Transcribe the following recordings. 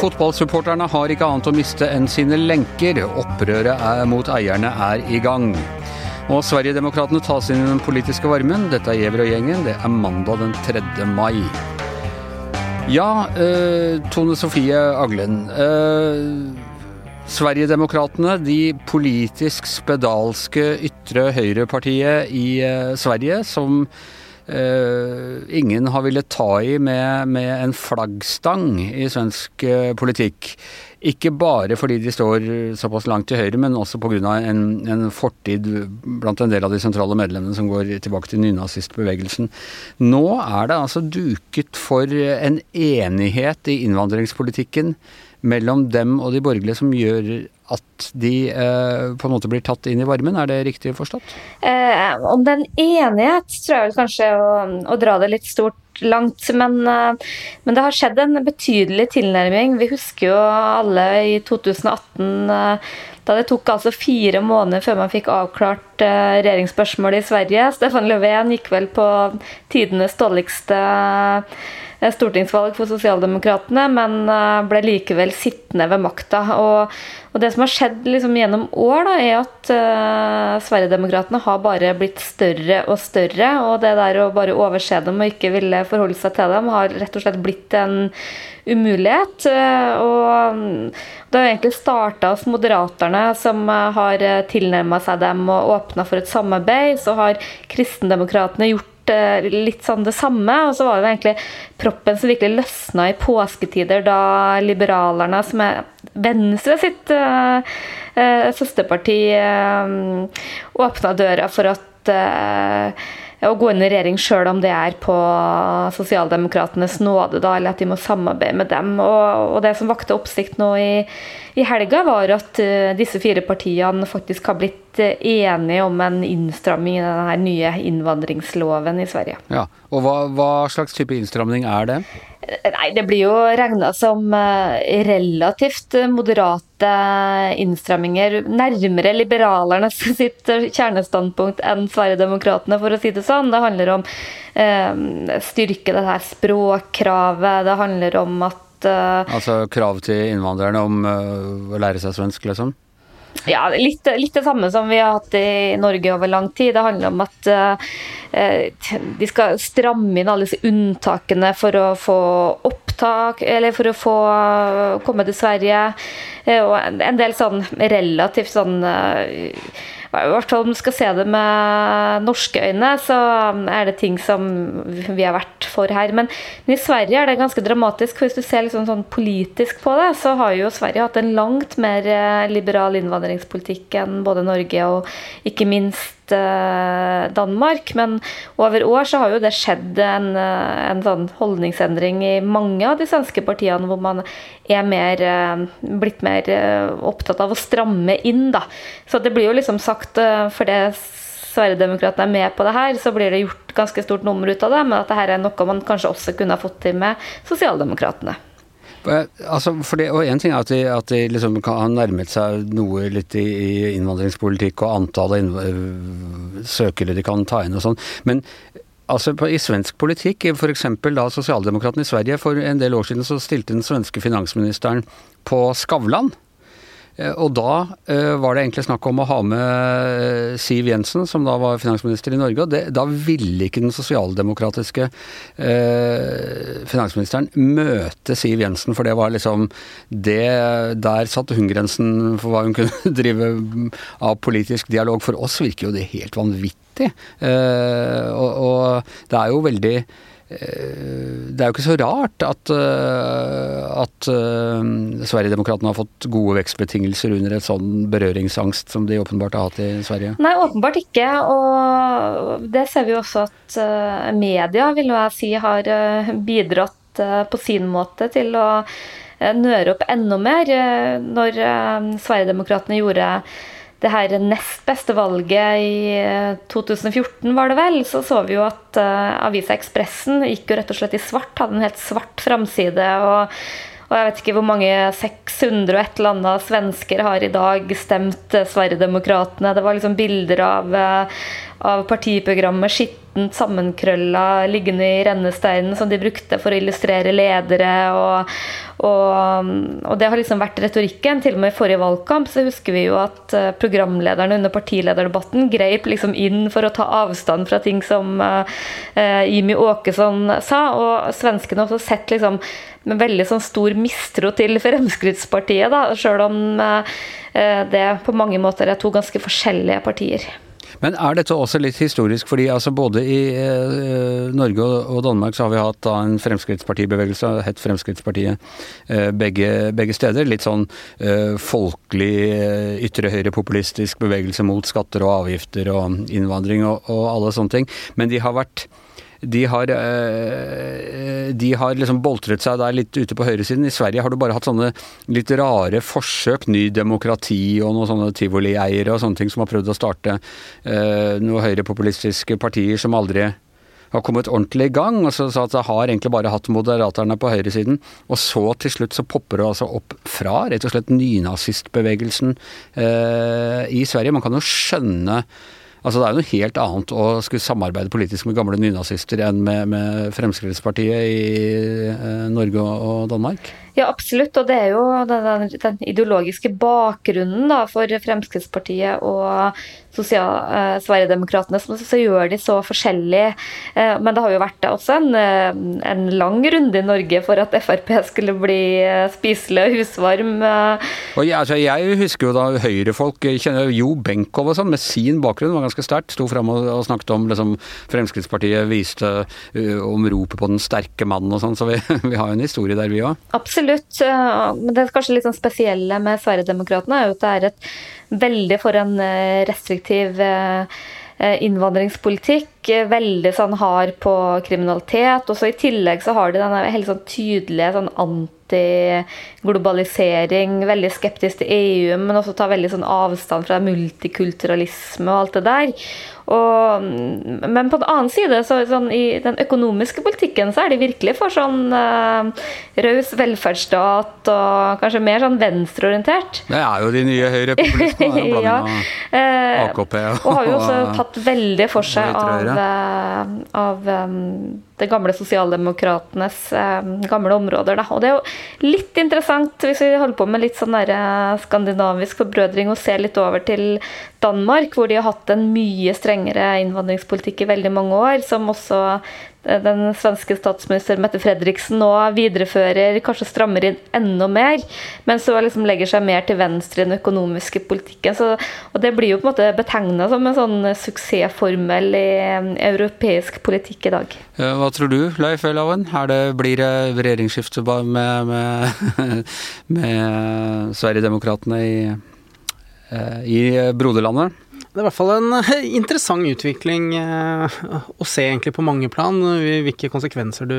Fotballsupporterne har ikke annet å miste enn sine lenker. Opprøret mot eierne er i gang. Og Sverigedemokraterna tas inn i den politiske varmen. Dette er Giæver og gjengen. Det er mandag den 3. mai. Ja, eh, Tone Sofie Aglen. Eh, Sverigedemokraterna, de politisk spedalske ytre høyrepartiet i eh, Sverige, som ingen har villet ta i med, med en flaggstang i svensk uh, politikk. Ikke bare fordi de står såpass langt til høyre, men også pga. En, en fortid blant en del av de sentrale medlemmene som går tilbake til nynazistbevegelsen. Nå er det altså duket for en enighet i innvandringspolitikken mellom dem og de borgerlige som gjør at de eh, på en måte blir tatt inn i varmen, er det riktig forstått? Eh, om det er en enighet, tror jeg vel kanskje å, å, dra det litt stort langt. Men, eh, men, det har skjedd en betydelig tilnærming. Vi husker jo alle i 2018 eh, da det tok altså fire måneder før man fikk avklart eh, regjeringsspørsmålet i Sverige. Stefan Löfven gikk vel på tidenes dårligste stortingsvalg for Sosialdemokratene, men eh, ble likevel sittende ved makta. Og, og, det som har skjedd liksom gjennom år, da, er at uh, Sverigedemokraterna har bare blitt større og større. Og det der å bare overse dem og ikke ville forholde seg til dem, har rett og slett blitt en umulighet. Eh, og det har egentlig starta hos Moderaterne, som har tilnærma seg dem og åpna for et samarbeid. Så har Kristendemokratene gjort Eh, litt sånn det samme. Og så var det egentlig proppen som virkelig løsna i påsketider, da liberalerne, som er Venstre sitt uh, søsterparti, uh, åpna døra for at å gå inn i regjering sjøl om det er på sosialdemokratenes nåde, da, eller at de må samarbeide med dem. Og, og det som vakte oppsikt nå i, i helga, var at uh, disse fire partiene faktisk har blitt uh, enige om en innstramming i denne nye innvandringsloven i Sverige. Ja, og hva, hva slags type innstramning er det? Nei, det blir jo regna som eh, relativt moderate innstramminger. Nærmere liberalernes sitt kjernestandpunkt enn Sverigedemokraterna, for å si det sånn. Det handler om eh, styrke det her språkkravet. Det handler om at eh, Altså krav til innvandrerne om eh, å lære seg svensk, liksom? Ja, litt, litt, det samme som vi har hatt i Norge over lang tid. Det handler om at uh, de skal stramme inn alle disse unntakene for å få opptak, eller for å få komme til Sverige. Uh, og en del sånn relativt sånn uh, i hvert fall om du skal se det med norske øyne, så er det ting som vi har vært for her. Men, men i Sverige er det ganske dramatisk. for Hvis du ser liksom sånn politisk på det, så har jo Sverige hatt en langt mer eh, liberal innvandringspolitikk enn både Norge og ikke minst Eh, Danmark. Men over år så har jo det skjedd en, eh, en sånn holdningsendring i mange av de svenske partiene, hvor man er mer, eh, blitt mer opptatt av å stramme inn, da. Så det blir jo liksom sagt, for det Sverigedemokraterna er med på det her, så blir det gjort ganske stort nummer ut av det, men at det her er noe man kanskje også kunne ha fått til med Sosialdemokratene. Altså, det, og En ting er at de, at de liksom har nærmet seg noe litt i, i innvandringspolitikk og antallet innv søkere de kan ta inn og sånn, men altså på, i svensk politikk, f.eks. da sosialdemokratene i Sverige, for en del år siden så stilte den svenske finansministeren på Skavlan. Eh, og da uh, var det egentlig snakk om å ha med eh, Siv Jensen, som da var finansminister i Norge. og det, Da ville ikke den sosialdemokratiske eh, finansministeren møte Siv Jensen, for det var liksom det, Der satte hun grensen for hva hun kunne drive av politisk dialog. For oss virker jo det helt vanvittig. Eh, og, og det er jo veldig Eh, det er jo ikke så rart at, eh, at uh, Sverigedemokraterna har fått gode vekstbetingelser under et sånn berøringsangst som de åpenbart har hatt i Sverige? Nei, åpenbart ikke. Og det ser vi jo også at media vil jeg si har bidratt på sin måte til å nøre opp enda mer. Når Sverigedemokraterna gjorde det her nest beste valget i 2014, eh, var det vel, så så vi jo at uh, avisa Ekspressen gikk jo rett og slett i svart. Hadde en helt svart framside. Og, og, jeg vet ikke hvor mange 600 og et eller annet svensker har i dag stemt Sverigedemokraterna. Det var liksom bilder av, uh, av partiprogrammet skitt skittent sammenkrølla liggende i rennesteinen som de brukte for å illustrere ledere. Og, og, og, det har liksom vært retorikken. Til og med i forrige valgkamp så husker vi jo at eh, programlederne under partilederdebatten greip liksom inn for å ta avstand fra ting som uh, Jimmy Åkesson sa. Og svenskene har også sett liksom med veldig sånn stor mistro til Fremskrittspartiet, da, sjøl om uh, det på mange måter er to ganske forskjellige partier. Men er dette også litt historisk? Fordi altså både i eh, Norge og, og, Danmark så har vi hatt da, en Fremskrittspartibevegelse, hett Fremskrittspartiet eh, begge, begge, steder. Litt sånn eh, folkelig, eh, ytre høyre-populistisk bevegelse mot skatter og avgifter og innvandring og, og alle sånne ting. Men de har vært de har, eh, de har liksom boltret seg der litt ute på høyresiden. I Sverige har du bare hatt sånne litt rare forsøk. Ny demokrati og noen sånne tivolieiere og sånne ting som har prøvd å starte eh, noen høyrepopulistiske partier som aldri har kommet ordentlig i gang. og så, så at det har egentlig bare hatt moderaterne på høyresiden. Og så til slutt så popper det altså opp fra rett og slett nynazistbevegelsen eh, i Sverige. Man kan jo skjønne Altså Det er jo noe helt annet å skulle samarbeide politisk med gamle nynazister enn med, med Fremskrittspartiet i eh, Norge og Danmark? Ja, absolutt. Og det er jo den, den ideologiske bakgrunnen da, for Fremskrittspartiet og sosial, eh, Sverigedemokraterna som så gjør de så forskjellig. Eh, men det har jo vært også en, eh, en, lang runde i Norge for at Frp skulle bli spiselig og husvarm. Og jeg, altså, jeg husker jo da høyrefolk kjenner Jo Benkow og sånn, med sin bakgrunn var ganske sterkt. Sto fram og, og, snakket om liksom, Fremskrittspartiet viste uh, om ropet på den sterke mannen og sånn, så vi, vi har jo en historie der, vi òg. Absolutt absolutt. Men det kanskje litt sånn spesielle med Sverigedemokraterna er jo at det er et veldig for en eh, restriktiv eh, eh. Veldig sånn hard på kriminalitet. Og så i tillegg så har de denne helt sånn tydelige sånn anti-globalisering, veldig skeptisk til EU, men også tar veldig sånn avstand fra multikulturalisme og alt det der. Og, men på den annen side, så sånn, i den økonomiske politikken, så er de virkelig for sånn uh, raus velferdsstat og kanskje mer sånn venstreorientert. Det er jo de nye høyrepopulistene. ja. uh, AKP og Og har jo også tatt veldig for seg av, av um, det gamle sosialdemokratenes um, gamle områder. Da. Og det er jo litt interessant, hvis vi holder på med litt sånn der, skandinavisk forbrødring, og ser litt over til Danmark, hvor de har hatt en mye strengere innvandringspolitikk i veldig mange år, som også den svenske statsminister Mette Fredriksen nå viderefører, kanskje strammer inn enda mer, men så liksom legger seg mer til venstre i den økonomiske politikken. Så, og Det blir jo på en måte betegna som en sånn suksessformel i eh, europeisk politikk i dag. Hva tror du, Leif Elhaven? Blir det regjeringsskifte med, med, med Sverigedemokraterna i Eh, i broderlandet. Det er i hvert fall en eh, interessant utvikling eh, å se egentlig på mange plan, hvilke konsekvenser du,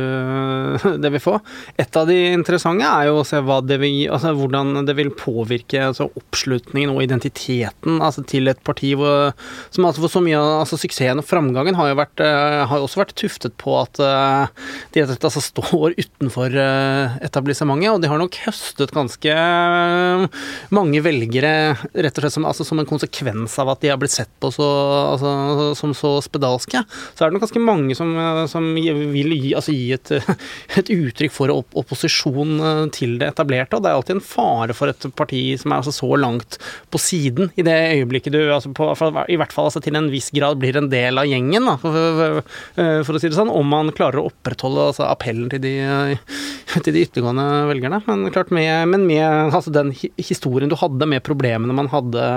det vil få. Et av de interessante er jo å se det vil, altså hvordan det vil påvirke altså oppslutningen og identiteten altså til et parti hvor, som altså for så mye altså suksessen og framgangen har jo vært, eh, har også vært tuftet på at de altså står utenfor etablissementet, og de har nok høstet ganske mange velgere rett og slett som, altså som en konsekvens av at de har blitt sett på så, altså, som så spedalske, så er det nok ganske mange som, som vil gi, altså, gi et, et, uttrykk for opp, opposisjon eh, til det etablerte. Og det er alltid en fare for et parti som er altså så langt på siden i det øyeblikket du altså på, i hvert fall altså, til en viss grad blir en del av gjengen, da, for, for, å si det sånn, om man klarer å opprettholde altså, appellen til de, til de ytterliggående velgerne. Men klart med, men med altså, den historien du hadde med problemene man hadde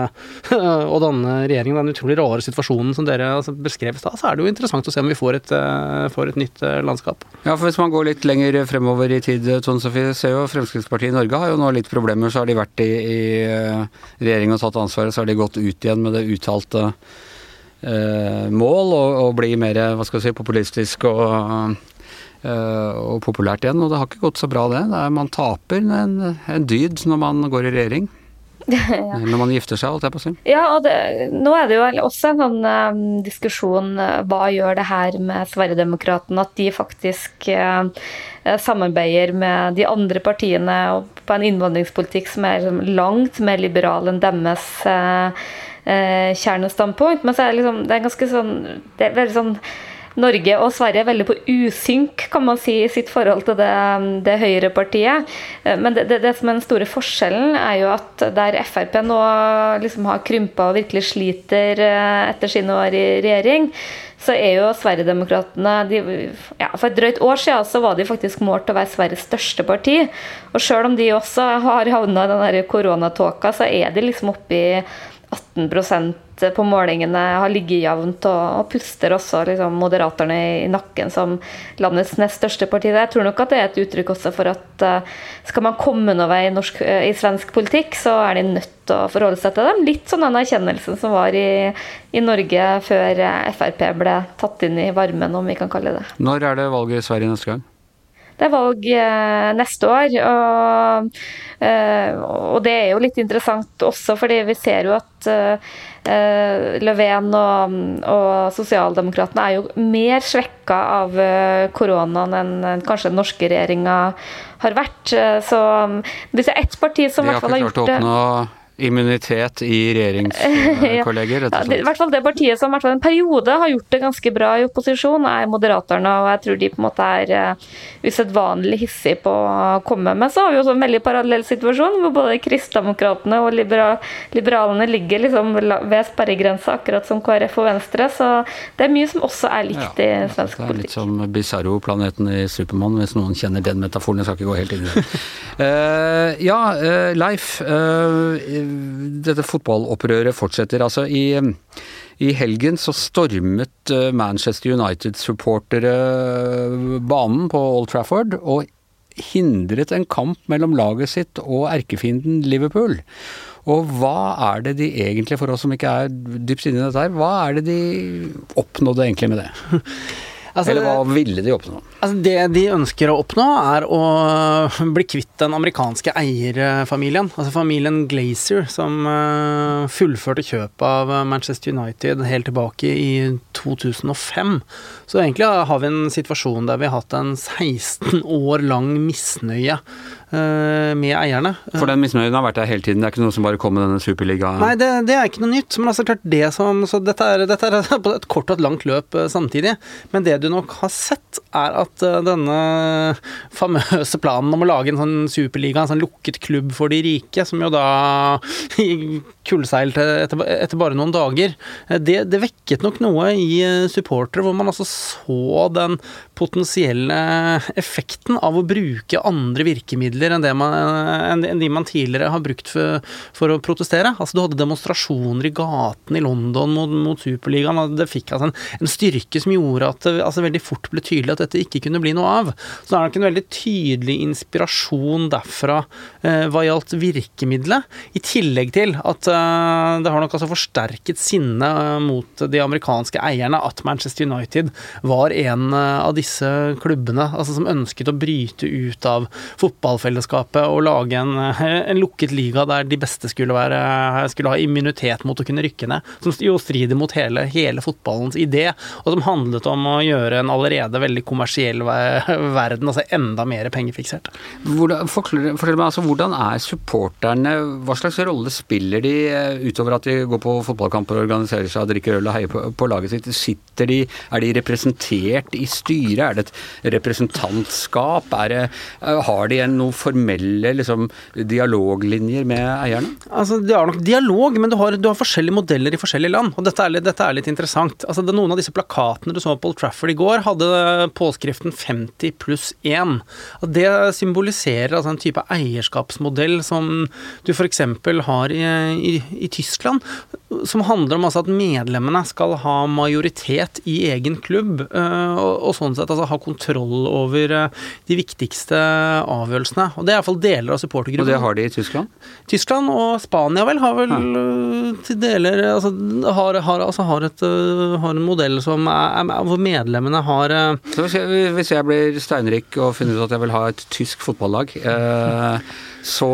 å danne regjeringen, den utrolig rare situasjonen som dere altså, beskrev i stad, så er det jo interessant å se om vi får et, uh, får et nytt uh, landskap. Ja, for hvis man går litt lenger fremover i tid, Tone Sofie, ser jo Fremskrittspartiet i Norge har jo nå litt problemer. Så har de vært i, i uh, regjering og tatt ansvaret, så har de gått ut igjen med det uttalte mål og, og bli mer hva skal si, populistisk og og populært igjen, og det har ikke gått så bra det. det er, man taper en, en dyd når man går i regjering. ja. Når man gifter seg, holdt jeg på å si. Ja, og det, nå er det jo også en sånn um, diskusjon uh, hva gjør det her med Sverigedemokraterna, at de faktisk uh, samarbeider med de andre partiene på en innvandringspolitikk som er liksom, langt mer liberal enn deres uh, kjernestandpunkt. Men så er det liksom det er ganske sånn Det er veldig sånn Norge og Sverige er veldig på usynk, kan man si, i sitt forhold til det, det høyrepartiet. Men det, det, det, som er den store forskjellen, er jo at der Frp nå liksom har krympa og virkelig sliter etter sine år i regjering, så er jo Sverigedemokraterna ja, For et drøyt år siden så var de faktisk målt til å være Sveriges største parti. Og selv om de også har havna i den koronatåka, så er de liksom oppe i 18 på målingene, har ligget jevnt og, og puster også liksom, Moderaterna i, nakken som landets nest største parti. Jeg tror nok at det er et uttrykk også for at uh, skal man komme noen vei i, norsk, uh, i, svensk politikk, så er de nødt til å forholde seg til dem. Litt sånn den erkjennelsen som var i, i Norge før uh, Frp ble tatt inn i varmen, om vi kan kalle det Når er det valget i Sverige neste gang? Det er valg eh, neste år. Og, eh, og, det er jo litt interessant også, fordi vi ser jo at eh, Löfven og, og Sosialdemokratene er jo mer svekka av koronaen enn kanskje den norske regjeringa har vært. Så hvis det er ett parti som i hvert fall har gjort det immunitet i regjeringskolleger, rett og slett? Ja, I hvert fall det partiet som i hvert fall en periode har gjort det ganske bra i opposisjon, er Moderaterna. Og jeg tror de på en måte er uh, usedvanlig hissige på å komme. Men så har vi jo en veldig parallell situasjon, hvor både Kristdemokratene og libera liberalene ligger liksom ved sperregrensa, akkurat som KrF og Venstre. Så det er mye som også er likt ja, i svensk politikk. Det er litt som Bizarro-planeten i Supermann, hvis noen kjenner den metaforen. Jeg skal ikke gå helt inn i det. uh, ja, uh, Leif. Uh, dette fotballopprøret fortsetter. Altså i, i helgen så stormet eh, Manchester United-supportere banen på Old Trafford og hindret en kamp mellom laget sitt og erkefienden Liverpool. Og hva er det de egentlig, for oss som ikke er dypt inne i dette her, hva er det de oppnådde egentlig med det? Altså, Eller hva ville de oppnå? Altså, det de ønsker å oppnå, er å bli kvitt den amerikanske eierfamilien. Altså familien Glazer, som uh, fullførte kjøpet av Manchester United helt tilbake i 2005. Så egentlig har vi en situasjon der vi har hatt en 16 år lang misnøye Eh, med eierne. For den misnøyen har vært der hele tiden? Det er ikke noe som bare kom med denne superligaen? Nei, det, det, er ikke noe nytt. Men altså klart det som Så dette er, dette er et kort og et langt løp eh, samtidig. Men det du nok har sett, er at eh, denne famøse planen om å lage en sånn superliga, en sånn lukket klubb for de rike, som jo da kullseilte etter, etter bare noen dager, det, det vekket nok noe i supportere, hvor man altså så den potensielle effekten av å bruke andre virkemidler enn, man, enn de man tidligere har brukt for, for, å protestere. Altså Du hadde demonstrasjoner i gatene i London mot, mot Superligaen. og Det fikk altså en, en, styrke som gjorde at det altså, veldig fort ble tydelig at dette ikke kunne bli noe av. Så det er nok en veldig tydelig inspirasjon derfra eh, hva gjaldt virkemidlet. I tillegg til at eh, det har nok altså forsterket sinnet mot de amerikanske eierne at Manchester United var en eh, av disse klubbene altså, som ønsket å bryte ut av fotballfellesskapet og lage en, en, lukket liga der de beste skulle, være, skulle, ha immunitet mot å kunne rykke ned. Som jo strider mot hele, hele, fotballens idé, og som handlet om å gjøre en allerede veldig kommersiell verden altså enda mer pengefiksert. Hvordan, fortell, fortell meg, altså, hvordan er supporterne Hva slags rolle spiller de eh, utover at de går på fotballkamper og organiserer seg drikker øl og heier på, på laget sitt? Sitter de, Er de representert i styret? Er det et representantskap? Det, eh, har de en, noen formelle liksom, dialoglinjer med eierne? Altså, Det er nok dialog, men du har, du har, forskjellige modeller i forskjellige land. Og dette er, dette er litt interessant. Altså, det, Noen av disse plakatene du så på Old Trafford i går, hadde påskriften 50 pluss 1. Og det symboliserer altså en type eierskapsmodell som du f.eks. har i, i, i Tyskland som handler om altså at medlemmene skal ha majoritet i egen klubb, eh, og, sånn sett altså ha kontroll over eh, de viktigste avgjørelsene. Og Det er iallfall deler av supportergruppen. Og det har de i Tyskland? Tyskland og Spania vel har vel ja. Eh, til deler altså har, har, altså har, et, har en modell som er, hvor medlemmene har Så hvis jeg, hvis jeg blir steinrik og finner ut at jeg vil ha et tysk fotballag eh, så,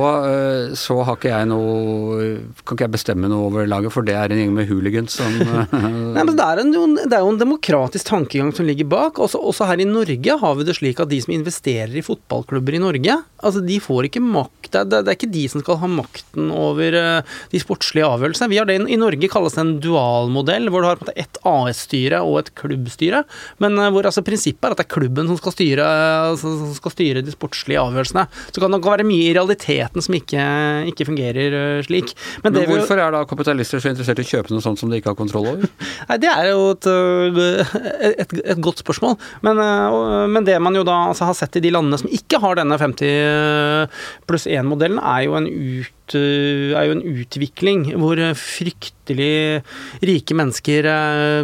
så, har ikke jeg noe Kan ikke jeg bestemme noe over laget, for det er en gjeng med hooligans som Nei, men det er, en, det er, jo en demokratisk tankegang som ligger bak. Også, også, her i Norge har vi det slik at de som investerer i fotballklubber i Norge, altså de får ikke makt Det er, det er ikke de som skal ha makten over uh, de sportslige avgjørelsene. Vi har det I Norge kalles det en dualmodell, hvor du har et AS-styre og et klubbstyre. Men uh, hvor altså prinsippet er at det er klubben som skal styre, som skal styre de sportslige avgjørelsene. Så kan det være mye i realiteten som ikke, ikke fungerer slik. Men, Men hvorfor vi, er da kapitalister så interessert i å kjøpe noe sånt som de ikke har kontroll over? Nei, Det er jo et, et, et godt spørsmål. Men, men, det man jo da altså, har sett i de landene som ikke har denne 50 pluss 1-modellen, er jo en ut er jo en utvikling hvor fryktelig rike mennesker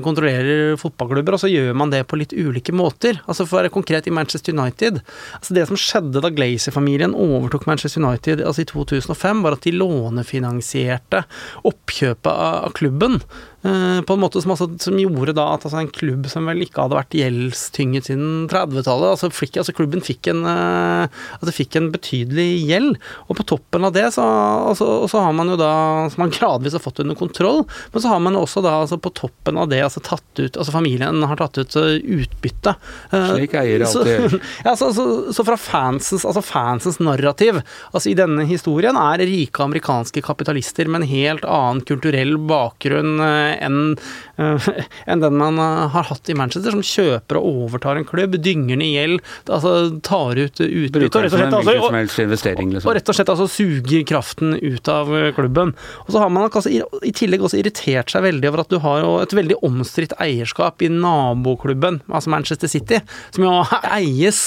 kontrollerer fotballklubber, og så gjør man det på litt ulike måter. Altså For å være konkret i Manchester United altså Det som skjedde da Glazer-familien overtok Manchester United altså i 2005, var at de lånefinansierte oppkjøpet av klubben. Eh, på en måte som, altså, som gjorde da at altså, en klubb som vel ikke hadde vært gjeldstynget siden 30-tallet altså, altså, Klubben fikk en, uh, altså, fikk en betydelig gjeld, og på toppen av det så, altså, så har man jo da Som man gradvis har fått under kontroll, men så har man også da altså, på toppen av det altså tatt ut Altså familien har tatt ut uh, utbytte. Slik eier alltid. Ja, så, så, så, fra fansens, altså fansens narrativ altså i denne historien er rike amerikanske kapitalister med en helt annen kulturell bakgrunn enn uh, en den man uh, har hatt i Manchester, som kjøper og overtar en klubb, dynger den i gjeld, altså tar ut utbytte og, og, altså, liksom. og, rett og slett altså suger kraften ut av uh, klubben. Og så har man altså, i, i, tillegg også irritert seg veldig over at du har et veldig omstridt eierskap i naboklubben, altså Manchester City, som jo eies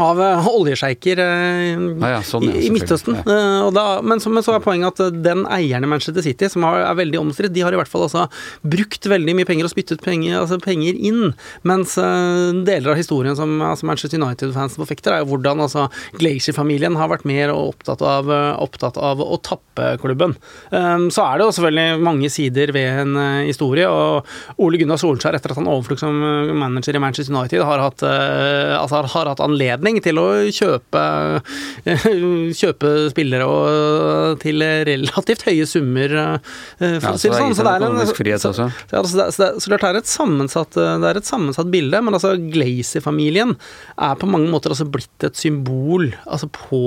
av uh, oljesjeiker eh, ah, ja, sånn, i, i Midtøsten. Ja. Uh, da, men, så, men, så, er poenget at den eieren i Manchester City, som har, er veldig omstridt, de har i hvert fall altså brukt veldig mye penger og spyttet penger, altså penger inn. Mens deler av historien som altså Manchester United-fansen forfekter, er jo hvordan altså Glacier-familien har vært mer opptatt av, opptatt av å tappe klubben. Um, så er det jo selvfølgelig mange sider ved en historie, og Ole Gunnar Solskjær, etter at han overflukt som manager i Manchester United, har hatt, altså, har, har hatt anledning anledning til å kjøpe, kjøpe spillere og, til relativt høye summer, eh, for å si det sånn. Så det er en. Så, det er et sammensatt, det er et sammensatt bilde, men altså Glazer-familien er på mange måter altså blitt et symbol altså på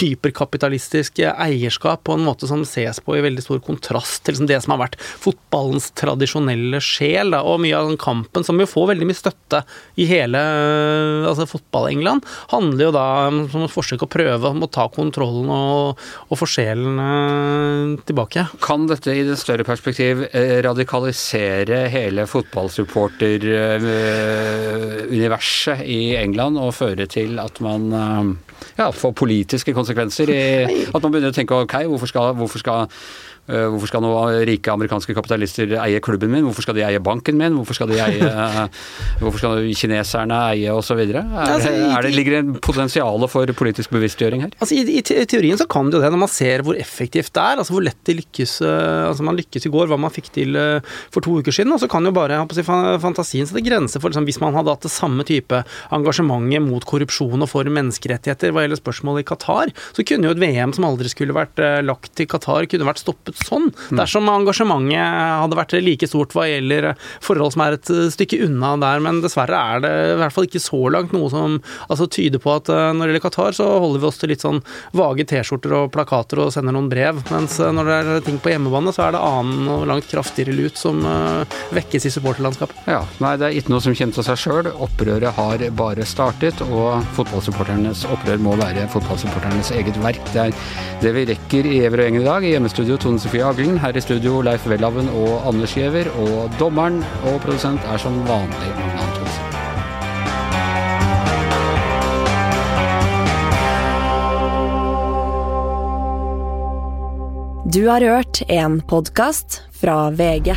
hyperkapitalistisk eierskap på en måte som ses på i veldig stor kontrast til liksom det som har vært fotballens tradisjonelle sjel, da, og mye av den kampen som jo får veldig mye støtte i hele altså fotball fotball-England handler jo da om et forsøk å prøve å ta kontrollen og, og forskjellen eh, tilbake. Kan dette i det større perspektiv eh, radikalisere hele fotballsupporteruniverset i England og føre til at man eh, ja, får politiske konsekvenser? I, at man begynner å tenke ok, hvorfor skal, hvorfor skal Eh, hvorfor skal noen rike amerikanske kapitalister eie klubben min? Hvorfor skal de eie banken min? Hvorfor skal, de eie, hvorfor skal kineserne eie osv.? Altså, er det, ligger det potensial for politisk bevisstgjøring her? Altså, i, i, teorien så kan det jo det, når man ser hvor effektivt det er. altså Hvor lett de lykkes. Eh, altså Man lykkes i går, hva man fikk til eh, for to uker siden. Og så kan jo bare si, fantasien sette grenser for liksom, Hvis man hadde hatt det samme type engasjementet mot korrupsjon og for menneskerettigheter hva gjelder spørsmålet i Qatar, så kunne jo et VM som aldri skulle vært lagt til Qatar, kunne vært stoppet sånn. Dersom engasjementet hadde vært like stort hva gjelder forhold som er et stykke unna der, men dessverre er det i hvert fall ikke så langt noe som altså, tyder på at eh, når det gjelder Qatar, så holder vi oss til litt sånn vage T-skjorter og plakater og sender noen brev, mens eh, når det er ting på hjemmebane, så er det annen og langt kraftigere lut som vekkes i supporterlandskapet. Ja, nei, det er ikke noe som kommer av seg sjøl. Opprøret har bare startet, og fotballsupporternes opprør må være fotballsupporternes eget verk. Det er det vi rekker i Ever og Gjengen i dag. I hjemmestudio Tone Sofie Haglen. Her i studio Leif Welhaven og Anders Giæver. Og dommeren og produsent er som vanlig Magne Antonsen. Du har hørt en podkast fra VG.